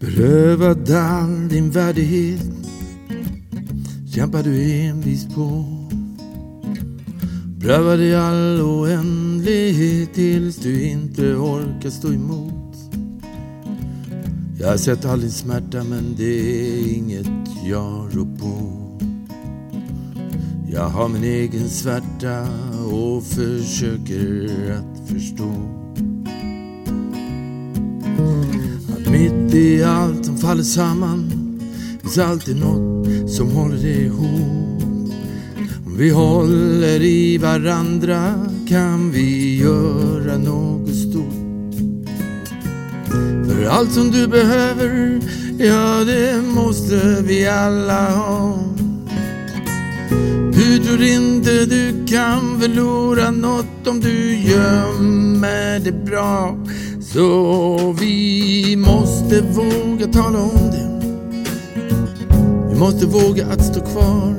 Berövad all din värdighet kämpar du envist på. Prövad i all oändlighet tills du inte orkar stå emot. Jag har sett all din smärta men det är inget jag rår på. Jag har min egen svärta och försöker att förstå. Mitt i allt som faller samman finns alltid något som håller det ihop. Om vi håller i varandra kan vi göra något stort. För allt som du behöver, ja det måste vi alla ha. Du tror inte du kan förlora något om du gömmer det bra. Så vi måste våga tala om det. Vi måste våga att stå kvar.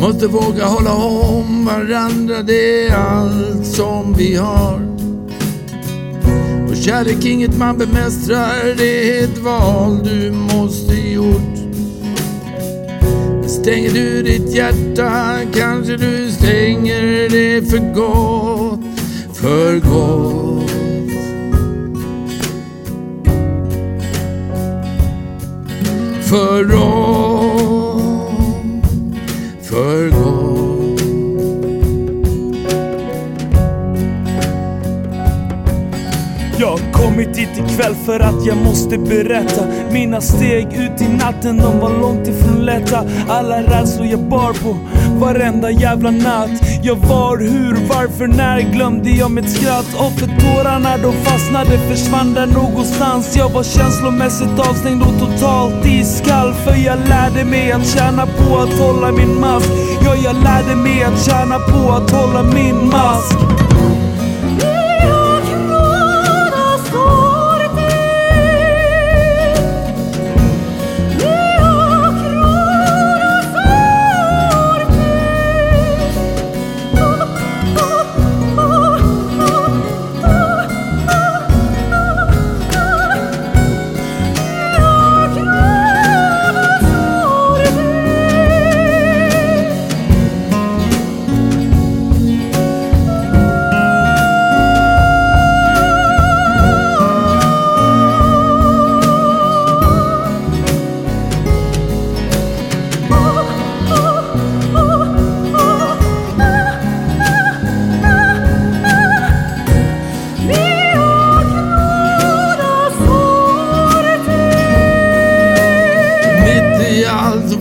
Måste våga hålla om varandra, det är allt som vi har. Och kärlek inget man bemästrar, det är ett val du måste gjort. Stänger du ditt hjärta kanske du stänger det för gott, för gott. För dem. för ikväll för att jag måste berätta. Mina steg ut i natten, de var långt ifrån lätta. Alla rädslor jag bar på varenda jävla natt. Jag var, hur, varför, när glömde jag mitt skratt. Och för tårarna de fastnade försvann där någonstans. Jag var känslomässigt avstängd och totalt iskall För jag lärde mig att tjäna på att hålla min mask. Ja, jag lärde mig att tjäna på att hålla min mask.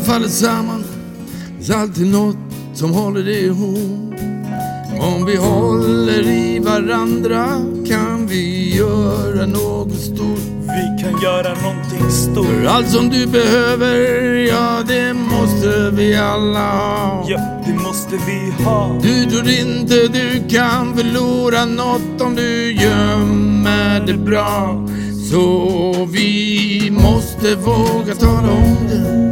Faller samman finns alltid något som håller det ihop. Om vi håller i varandra kan vi göra något stort. Vi kan göra någonting stort För allt som du behöver, ja det måste vi alla ha. Ja, det måste vi ha Du tror inte du kan förlora något om du gömmer det bra. Så vi måste våga tala om det.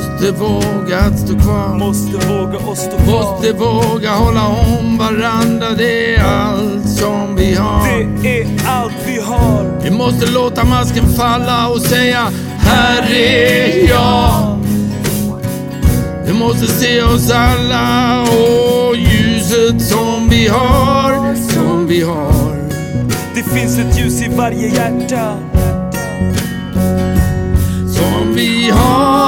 Måste våga att stå kvar. Måste våga och stå kvar Måste våga hålla om varandra, det är allt som vi har. Det är allt vi har Vi måste låta masken falla och säga Här är jag. Vi måste se oss alla och ljuset som vi har, som vi har. Det finns ett ljus i varje hjärta Som vi har.